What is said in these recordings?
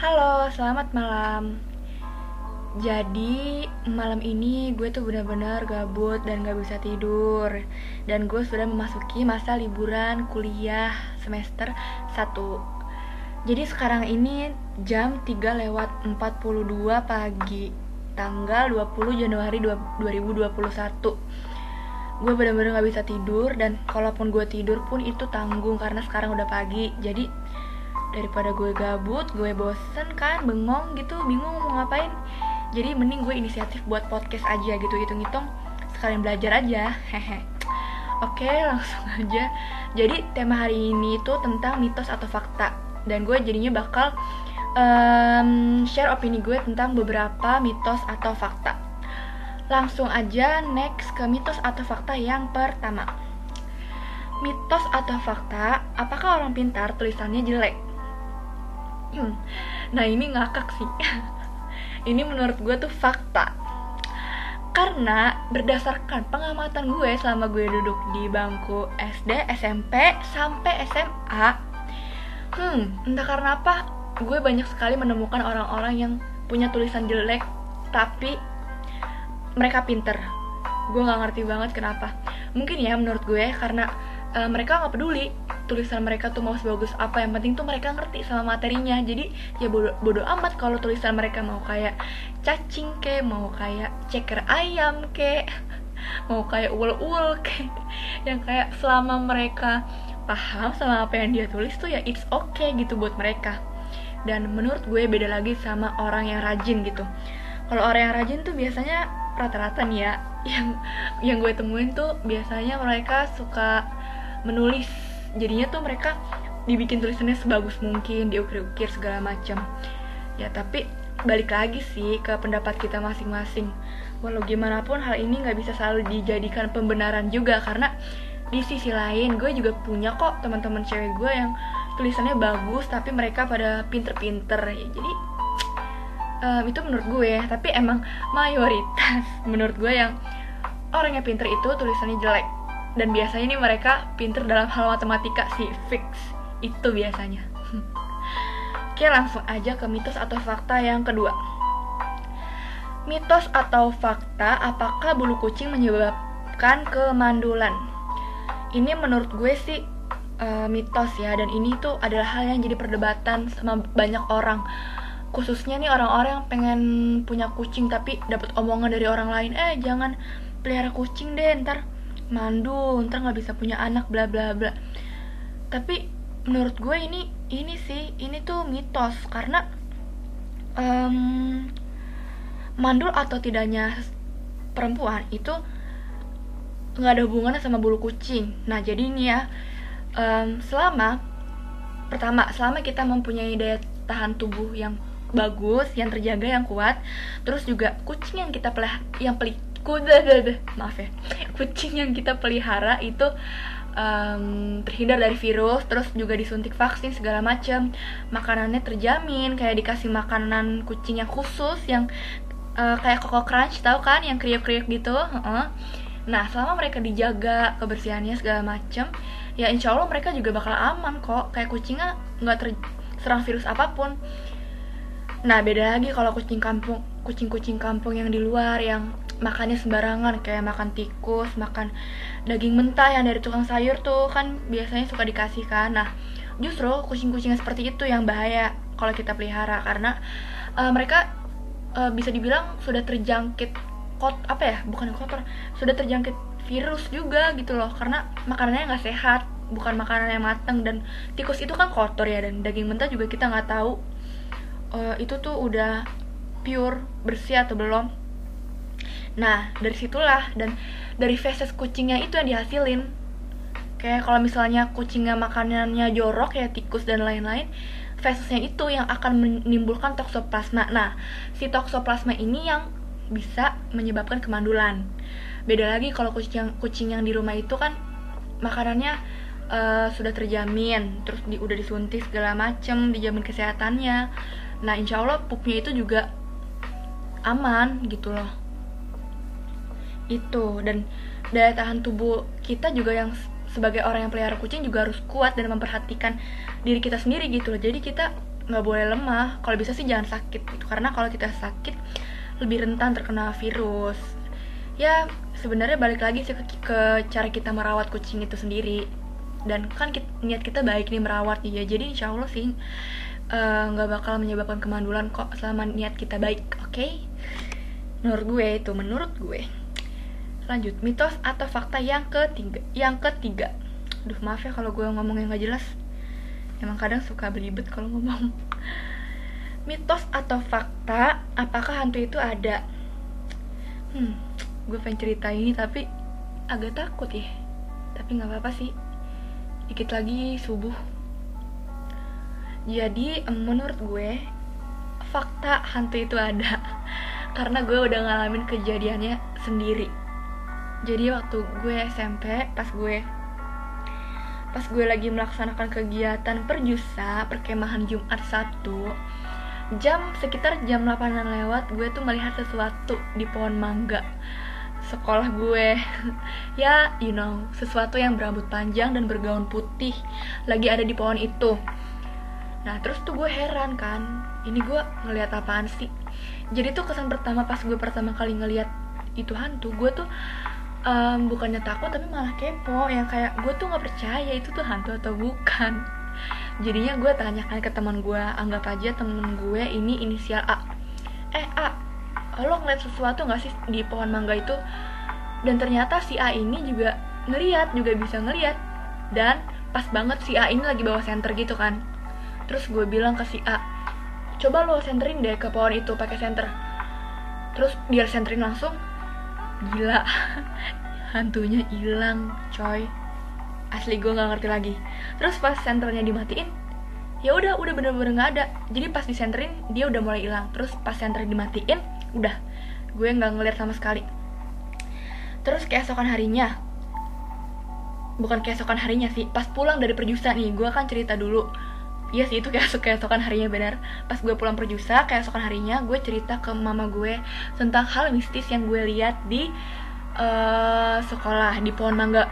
Halo, selamat malam. Jadi malam ini gue tuh benar-benar gabut dan gak bisa tidur. Dan gue sudah memasuki masa liburan kuliah semester 1 Jadi sekarang ini jam 3 lewat 42 pagi Tanggal 20 Januari 2021 Gue benar-benar gak bisa tidur dan kalaupun gue tidur pun itu tanggung karena sekarang udah pagi. Jadi daripada gue gabut gue bosen kan bengong gitu bingung mau ngapain. Jadi mending gue inisiatif buat podcast aja gitu hitung-hitung. Sekalian belajar aja hehe. Oke langsung aja. Jadi tema hari ini tuh tentang mitos atau fakta. Dan gue jadinya bakal um, share opini gue tentang beberapa mitos atau fakta. Langsung aja next ke mitos atau fakta yang pertama. Mitos atau fakta apakah orang pintar tulisannya jelek. nah ini ngakak sih. Ini menurut gue tuh fakta. Karena berdasarkan pengamatan gue selama gue duduk di bangku SD, SMP, sampai SMA hmm, entah karena apa gue banyak sekali menemukan orang-orang yang punya tulisan jelek tapi mereka pinter. Gue gak ngerti banget kenapa. Mungkin ya menurut gue karena uh, mereka nggak peduli tulisan mereka tuh mau sebagus apa. Yang penting tuh mereka ngerti sama materinya. Jadi ya bodo, bodo amat kalau tulisan mereka mau kayak cacing ke mau kayak ceker ayam ke mau kayak ul-ul ke. Yang kayak selama mereka paham sama apa yang dia tulis tuh ya it's okay gitu buat mereka. Dan menurut gue beda lagi sama orang yang rajin gitu. Kalau orang yang rajin tuh biasanya rata-rata nih ya yang yang gue temuin tuh biasanya mereka suka menulis jadinya tuh mereka dibikin tulisannya sebagus mungkin diukir-ukir segala macam. Ya tapi balik lagi sih ke pendapat kita masing-masing. Walau gimana pun hal ini nggak bisa selalu dijadikan pembenaran juga karena di sisi lain gue juga punya kok teman-teman cewek gue yang tulisannya bagus tapi mereka pada pinter-pinter. Ya jadi um, itu menurut gue tapi emang mayoritas menurut gue yang orang yang pinter itu tulisannya jelek dan biasanya nih mereka pinter dalam hal matematika sih fix. Itu biasanya. Oke langsung aja ke mitos atau fakta yang kedua. Mitos atau fakta apakah bulu kucing menyebabkan kemandulan? Ini menurut gue sih uh, mitos ya. Dan ini tuh adalah hal yang jadi perdebatan sama banyak orang. Khususnya nih orang-orang yang pengen punya kucing tapi dapat omongan dari orang lain eh jangan pelihara kucing deh ntar mandu ntar nggak bisa punya anak bla bla bla. Tapi menurut gue ini ini sih ini tuh mitos. Karena um, mandul atau tidaknya perempuan itu nggak ada hubungannya sama bulu kucing. Nah jadi ini ya um, selama pertama selama kita mempunyai daya tahan tubuh yang bagus yang terjaga yang kuat terus juga kucing yang kita pelih yang peli kuda maaf ya. Kucing yang kita pelihara itu um, terhindar dari virus terus juga disuntik vaksin segala macam makanannya terjamin kayak dikasih makanan kucing yang khusus yang uh, kayak koko crunch tau kan? Yang kriuk-kriuk gitu uh -uh. nah selama mereka dijaga kebersihannya segala macam ya insya Allah mereka juga bakal aman kok. Kayak kucingnya nggak terserang virus apa pun. Nah beda lagi kalau kucing kampung kucing-kucing kampung yang di luar yang makannya sembarangan kayak makan tikus makan daging mentah yang dari tukang sayur tuh kan biasanya suka dikasih kan. Nah justru kucing-kucing seperti itu yang bahaya kalau kita pelihara karena uh, mereka uh, bisa dibilang sudah terjangkit kot apa ya bukan kotor sudah terjangkit virus juga gitu loh karena makanannya nggak sehat bukan makanan yang mateng dan tikus itu kan kotor ya dan daging mentah juga kita nggak tahu uh, itu tuh udah pure bersih atau belum nah dari situlah dan dari feses kucingnya itu yang dihasilin. Kayak kalau misalnya kucingnya makanannya jorok ya tikus dan lain-lain fesesnya itu yang akan menimbulkan toksoplasma. Nah si toksoplasma ini yang bisa menyebabkan kemandulan. Beda lagi kalau kucing kucing yang di rumah itu kan makanannya uh, sudah terjamin terus di, udah disuntik segala macem dijamin kesehatannya. Nah insya Allah pupnya itu juga aman gitu loh itu. Dan daya tahan tubuh kita juga yang sebagai orang yang pelihara kucing juga harus kuat dan memperhatikan diri kita sendiri gitu loh. Jadi kita nggak boleh lemah. Kalau bisa sih jangan sakit gitu. Karena kalau kita sakit lebih rentan terkena virus. Ya sebenarnya balik lagi sih ke, ke cara kita merawat kucing itu sendiri. Dan kan kita, niat kita baik nih merawat dia. Jadi insya Allah sih eh, nggak uh, bakal menyebabkan kemandulan kok selama niat kita baik. Oke? Okay? menurut gue itu menurut gue lanjut mitos atau fakta yang ketiga yang ketiga. Duh maaf ya kalau gue ngomong yang gak jelas. Emang kadang suka belibet kalau ngomong. Mitos atau fakta Apakah hantu itu ada? Hmm, gue pengen cerita ini tapi agak takut ya. Tapi gak apa-apa sih. Dikit lagi subuh. Jadi menurut gue Fakta hantu itu ada. Karena gue udah ngalamin kejadiannya sendiri Jadi waktu gue SMP Pas gue pas gue lagi melaksanakan kegiatan perjusa perkemahan Jumat Sabtu jam sekitar jam 8 lewat gue tuh melihat sesuatu di pohon mangga sekolah gue. Ya you know sesuatu yang berambut panjang dan bergaun putih lagi ada di pohon itu. Nah terus tuh gue heran kan ini gue ngelihat apaan sih? Jadi tuh kesan pertama pas gue pertama kali ngelihat itu hantu gue tuh um, bukannya takut tapi malah kepo. Yang kayak gue tuh nggak percaya itu tuh hantu atau bukan? Jadinya gue tanyakan ke teman gue anggap aja temen gue ini inisial A. Eh A lo ngeliat sesuatu nggak sih di pohon mangga itu? Dan ternyata si A ini juga ngeliat juga bisa ngeliat. Dan pas banget si A ini lagi bawa senter gitu kan. Terus gue bilang ke si A coba lo senterin deh ke pohon itu pakai senter. Terus biar senterin langsung gila. Hantunya hilang coy. Asli gue nggak ngerti lagi. Terus pas senternya dimatiin ya udah udah bener-bener nggak ada. Jadi pas disenterin dia udah mulai hilang. Terus pas senter dimatiin udah. Gue nggak ngeliat sama sekali. Terus keesokan harinya bukan keesokan harinya sih pas pulang dari perjusa nih gue kan cerita dulu Iya sih itu kayak keesokan harinya benar. Pas gue pulang perjusa keesokan harinya Gue cerita ke mama gue Tentang hal mistis yang gue lihat di uh, Sekolah Di pohon mangga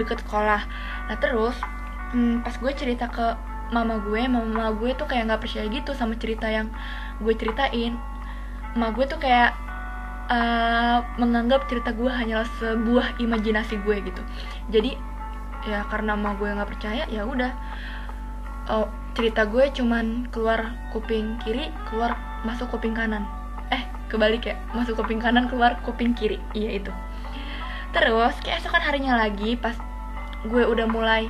Deket sekolah. Nah terus hmm, Pas gue cerita ke mama gue Mama gue tuh kayak gak percaya gitu Sama cerita yang gue ceritain. Mama gue tuh kayak uh, Menganggap cerita gue hanyalah sebuah imajinasi gue gitu. Jadi ya karena mama gue nggak percaya ya udah oh, cerita gue cuman keluar kuping kiri keluar masuk kuping kanan. Eh kebalik ya masuk kuping kanan keluar kuping kiri. Iya itu. Terus keesokan harinya lagi pas gue udah mulai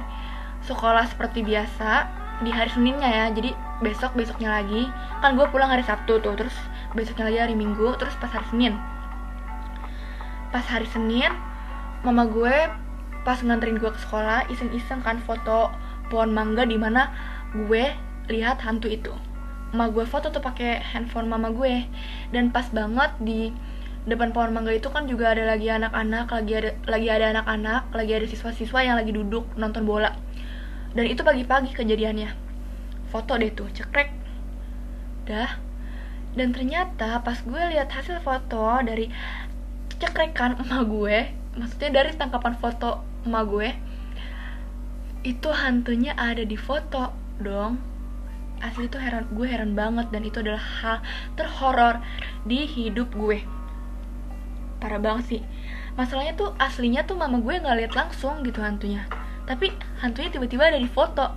sekolah seperti biasa di hari Seninnya ya jadi besok besoknya lagi. Kan gue pulang hari Sabtu tuh terus besoknya lagi hari Minggu terus pas hari Senin. Pas hari Senin mama gue pas nganterin gue ke sekolah iseng-iseng kan foto pohon mangga di mana gue lihat hantu itu. Ma gue foto tuh pakai handphone mama gue. Dan pas banget di depan pohon mangga itu kan juga ada lagi anak-anak lagi ada lagi ada anak-anak lagi ada siswa-siswa yang lagi duduk nonton bola. Dan itu pagi-pagi kejadiannya. Foto deh tuh cekrek. Dah. Dan ternyata pas gue lihat hasil foto dari cekrekan emak gue maksudnya dari tangkapan foto emak gue itu hantunya ada di foto dong. Asli itu heran gue heran banget dan itu adalah hal terhoror di hidup gue. Parah banget sih. Masalahnya tuh aslinya tuh mama gue nggak lihat langsung gitu hantunya. Tapi hantunya tiba-tiba ada di foto.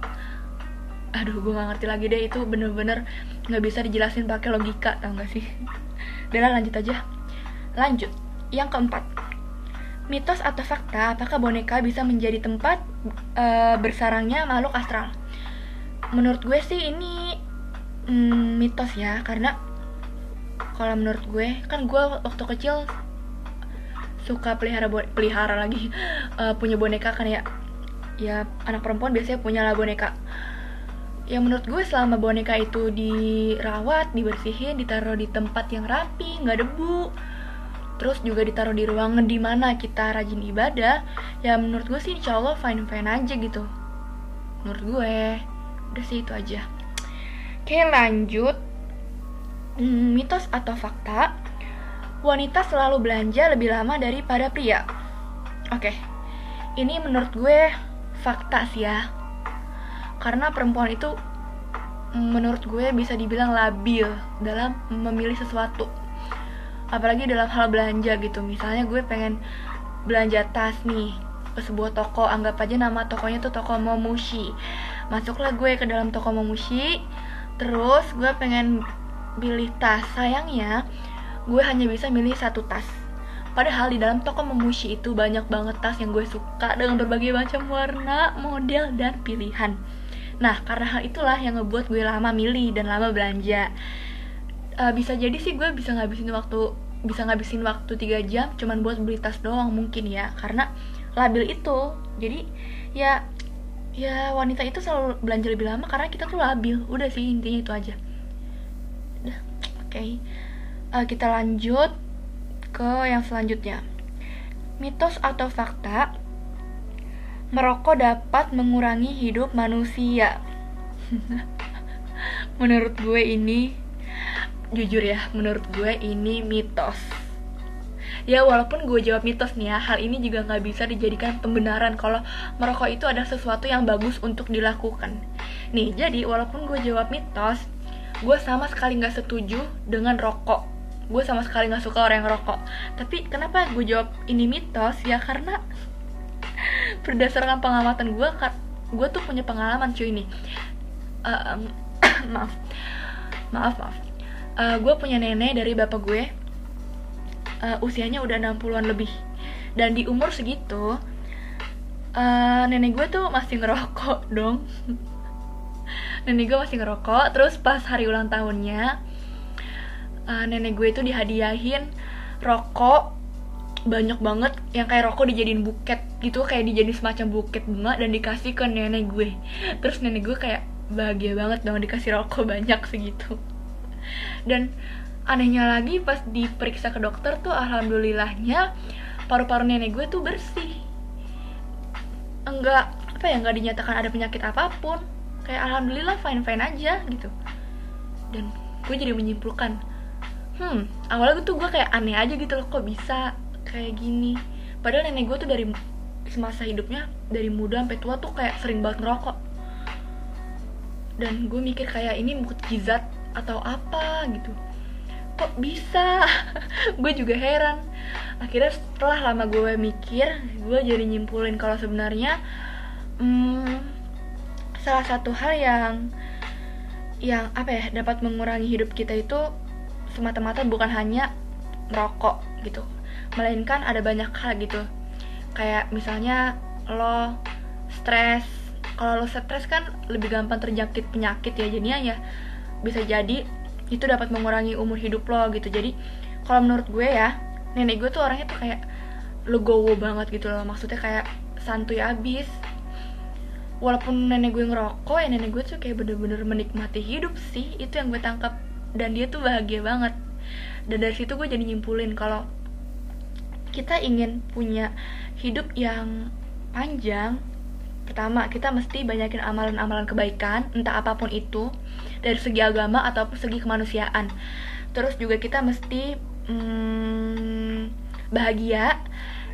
Aduh gue nggak ngerti lagi deh itu bener-bener nggak bisa dijelasin pakai logika tau gak sih? Udah lanjut aja. Lanjut. Yang keempat mitos atau fakta apakah boneka bisa menjadi tempat e, bersarangnya makhluk astral? Menurut gue sih ini mm, mitos ya karena kalau menurut gue kan gue waktu kecil suka pelihara pelihara lagi uh, punya boneka kan ya. Ya anak perempuan biasanya punya lah boneka. Ya menurut gue selama boneka itu dirawat dibersihin ditaruh di tempat yang rapi nggak debu terus juga ditaruh di ruangan di mana kita rajin ibadah ya menurut gue sih insya Allah fine fine aja gitu. Menurut gue udah sih itu aja. Oke lanjut. Hmm, mitos atau fakta? Wanita selalu belanja lebih lama daripada pria. Oke. Ini menurut gue fakta sih ya. Karena perempuan itu menurut gue bisa dibilang labil dalam memilih sesuatu apalagi dalam hal belanja gitu. Misalnya gue pengen belanja tas nih ke sebuah toko anggap aja nama tokonya tuh toko Momushi. Masuklah gue ke dalam toko Momushi terus gue pengen pilih tas. Sayangnya gue hanya bisa milih satu tas. Padahal di dalam toko Momushi itu banyak banget tas yang gue suka dengan berbagai macam warna, model, dan pilihan. Nah, karena hal itulah yang ngebuat gue lama milih dan lama belanja uh, bisa jadi sih gue bisa ngabisin waktu bisa ngabisin waktu 3 jam cuman buat beli tas doang mungkin ya karena labil itu. Jadi ya ya wanita itu selalu belanja lebih lama karena kita tuh labil. Udah sih intinya itu aja. Oke. Okay. uh, kita lanjut ke yang selanjutnya. Mitos atau fakta merokok dapat mengurangi hidup manusia. Menurut gue ini jujur ya menurut gue ini mitos. Ya walaupun gue jawab mitos nih ya hal ini juga nggak bisa dijadikan pembenaran kalau merokok itu ada sesuatu yang bagus untuk dilakukan. Nih jadi walaupun gue jawab mitos gue sama sekali nggak setuju dengan rokok. Gue sama sekali nggak suka orang yang rokok tapi kenapa gue jawab ini mitos? Ya karena berdasarkan pengamatan gue gue tuh punya pengalaman cuy ini uh, um, maaf. Maaf maaf uh, gue punya nenek dari bapak gue. Uh, usianya udah 60-an lebih. Dan di umur segitu uh, nenek gue tuh masih ngerokok dong. Nenek gue masih ngerokok. Terus pas hari ulang tahunnya uh, nenek gue itu dihadiahin rokok. Banyak banget yang kayak rokok dijadiin buket gitu kayak dijadiin semacam buket bunga dan dikasih ke nenek gue. Terus nenek gue kayak bahagia banget dong dikasih rokok banyak segitu dan anehnya lagi pas diperiksa ke dokter tuh alhamdulillahnya paru-paru nenek gue tuh bersih. Enggak apa ya enggak dinyatakan ada penyakit apa pun. Kayak alhamdulillah fine fine aja gitu. Dan gue jadi menyimpulkan hmm awalnya tuh gue kayak aneh aja gitu loh kok bisa kayak gini? Padahal nenek gue tuh dari semasa hidupnya dari muda sampai tua tuh kayak sering banget ngerokok. Dan gue mikir kayak ini mukjizat atau apa gitu. Kok bisa? Gue juga heran. Akhirnya setelah lama gue mikir gue jadi nyimpulin kalau sebenarnya hmm, salah satu hal yang yang apa ya dapat mengurangi hidup kita itu semata-mata bukan hanya merokok gitu. Melainkan ada banyak hal gitu. Kayak misalnya lo stres. Kalau lo stres kan lebih gampang terjangkit penyakit ya jadinya ya bisa jadi itu dapat mengurangi umur hidup lo gitu. Jadi kalau menurut gue ya nenek gue tuh orangnya tuh kayak legowo banget gitu loh. Maksudnya kayak santuy abis. Walaupun nenek gue ngerokok ya nenek gue tuh kayak bener-bener menikmati hidup sih. Itu yang gue tangkap. Dan dia tuh bahagia banget. Dan dari situ gue jadi nyimpulin kalau kita ingin punya hidup yang panjang pertama kita mesti banyakin amalan-amalan kebaikan entah apa pun itu dari segi agama ataupun segi kemanusiaan. Terus juga kita mesti hmm, bahagia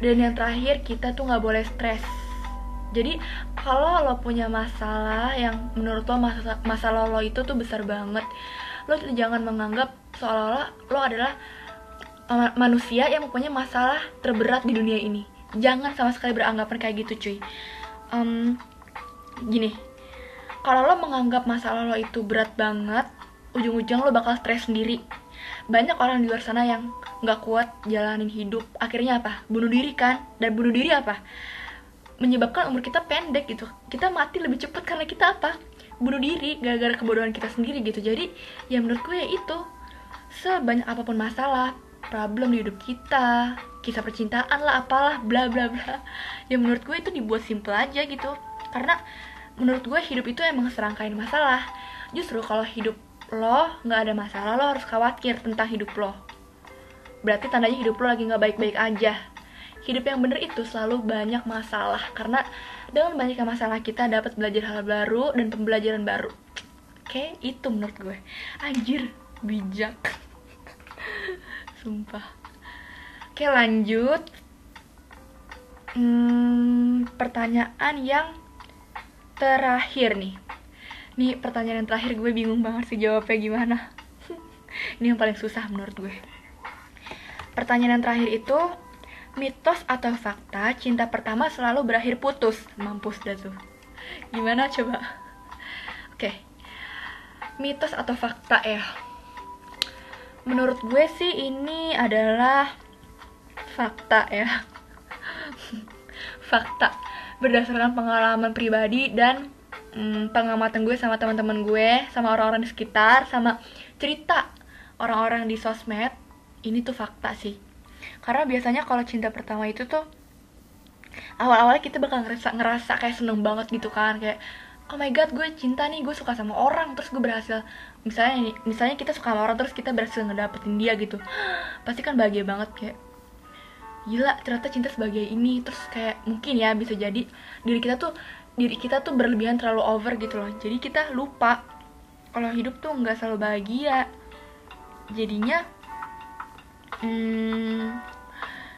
dan yang terakhir kita tuh nggak boleh stres. Jadi kalau lo punya masalah yang menurut lo masalah, masalah lo itu tuh besar banget lo jangan menganggap seolah-olah lo adalah manusia yang mempunyai masalah terberat di dunia ini. Jangan sama sekali beranggapan kayak gitu cuy um, gini. Kalau lo menganggap masalah lo itu berat banget ujung-ujung lo bakal stres sendiri. Banyak orang di luar sana yang nggak kuat jalanin hidup. Akhirnya apa? Bunuh diri kan? Dan bunuh diri apa? Menyebabkan umur kita pendek gitu. Kita mati lebih cepat karena kita apa? Bunuh diri gara-gara kebodohan kita sendiri gitu. Jadi ya menurut gue ya itu. Sebanyak apa pun masalah problem di hidup kita. Kisah percintaan lah apalah bla bla bla. Ya menurut gue itu dibuat simple aja gitu. Karena menurut gue hidup itu emang serangkaian masalah. Justru kalau hidup lo nggak ada masalah lo harus khawatir tentang hidup lo. Berarti tandanya hidup lo lagi nggak baik-baik aja. Hidup yang bener itu selalu banyak masalah. Karena dengan banyaknya masalah kita dapat belajar hal baru dan pembelajaran baru. Oke itu menurut gue. Anjir bijak sumpah oke lanjut hmm, pertanyaan yang terakhir nih Ini pertanyaan yang terakhir gue bingung banget sih jawabnya gimana. Ini yang paling susah menurut gue. Pertanyaan yang terakhir itu mitos atau fakta cinta pertama selalu berakhir putus. Mampus dah tuh. Gimana coba? Oke. Mitos atau fakta ya? Menurut gue sih ini adalah fakta ya. fakta berdasarkan pengalaman pribadi dan hmm, pengamatan gue sama teman-teman gue, sama orang-orang di sekitar, sama cerita orang-orang di sosmed, ini tuh fakta sih. Karena biasanya kalau cinta pertama itu tuh awal-awalnya kita bakal ngerasa ngerasa kayak seneng banget gitu kan, kayak oh my god gue cinta nih gue suka sama orang terus gue berhasil misalnya misalnya kita suka sama orang terus kita berhasil ngedapetin dia gitu. Pasti kan bahagia banget kayak gila ternyata cinta sebagai ini. Terus kayak mungkin ya bisa jadi diri kita tuh diri kita tuh berlebihan terlalu over gitu loh. Jadi kita lupa kalau hidup tuh nggak selalu bahagia. Jadinya hmm,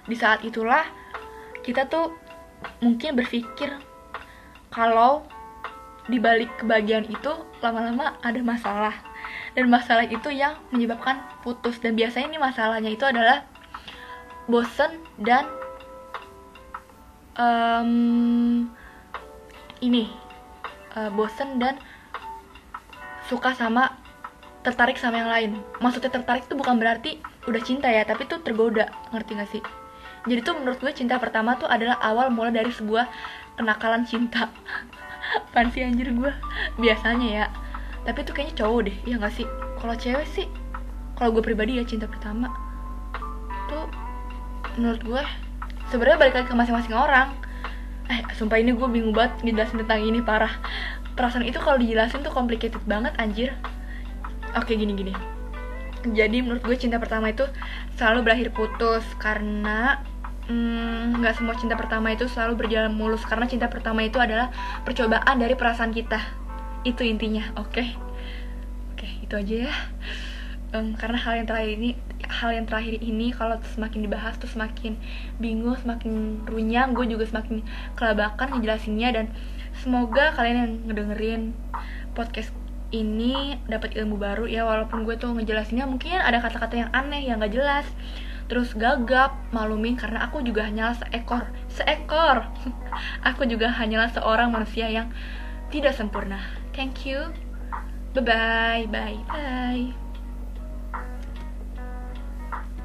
di saat itulah kita tuh mungkin berpikir kalau di balik kebahagiaan itu lama-lama ada masalah dan masalah itu yang menyebabkan putus. Dan biasanya ini masalahnya itu adalah bosen dan um, ini uh, bosen dan suka sama tertarik sama yang lain. Maksudnya tertarik tuh bukan berarti udah cinta ya tapi tuh tergoda. Ngerti gak sih? Jadi tuh menurut gue cinta pertama tuh adalah awal mulai dari sebuah kenakalan cinta. Fancy anjir gue? Biasanya ya tapi tuh kayaknya cowok deh ya gak sih? Kalau cewek sih kalau gue pribadi ya cinta pertama. Tuh menurut gue sebenarnya balik lagi ke masing-masing orang. Eh sumpah ini gue bingung banget ngejelasin tentang ini parah. Perasaan itu kalau dijelasin tuh complicated banget anjir. Oke gini gini jadi menurut gue cinta pertama itu selalu berakhir putus karena hmm, nggak hmm, semua cinta pertama itu selalu berjalan mulus. Karena cinta pertama itu adalah percobaan dari perasaan kita itu intinya oke? Okay? oke okay, itu aja ya. Um, karena hal yang terakhir ini hal yang terakhir ini kalau semakin dibahas tuh semakin bingung semakin runyam gue juga semakin kelabakan ngejelasinnya dan semoga kalian yang ngedengerin podcast ini dapat ilmu baru ya walaupun gue tuh ngejelasinnya mungkin ada kata-kata yang aneh yang gak jelas. Terus gagap malumin karena aku juga hanyalah seekor seekor. Aku juga hanyalah seorang manusia yang tidak sempurna Thank you. Bye-bye. Bye-bye.